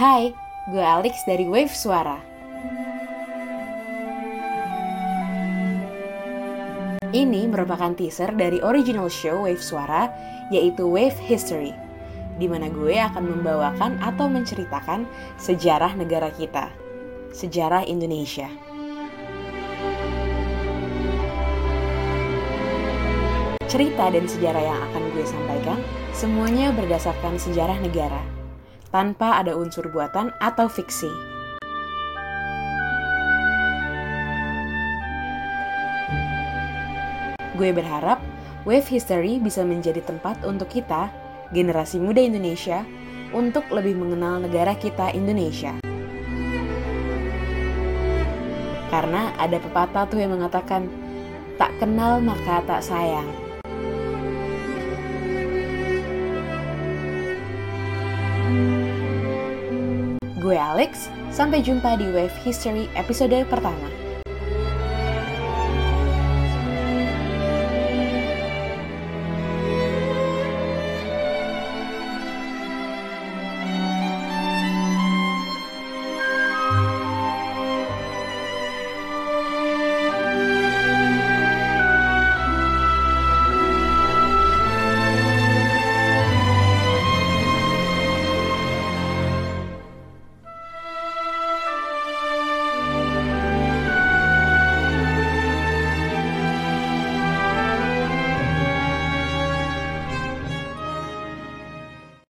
Hai, gue Alex dari Wave Suara. Ini merupakan teaser dari original show Wave Suara, yaitu Wave History, di mana gue akan membawakan atau menceritakan sejarah negara kita, sejarah Indonesia. Cerita dan sejarah yang akan gue sampaikan semuanya berdasarkan sejarah negara, tanpa ada unsur buatan atau fiksi. Gue berharap Wave History bisa menjadi tempat untuk kita, generasi muda Indonesia, untuk lebih mengenal negara kita Indonesia. Karena ada pepatah tuh yang mengatakan, tak kenal maka tak sayang. Gue Alex, sampai jumpa di Wave History episode pertama.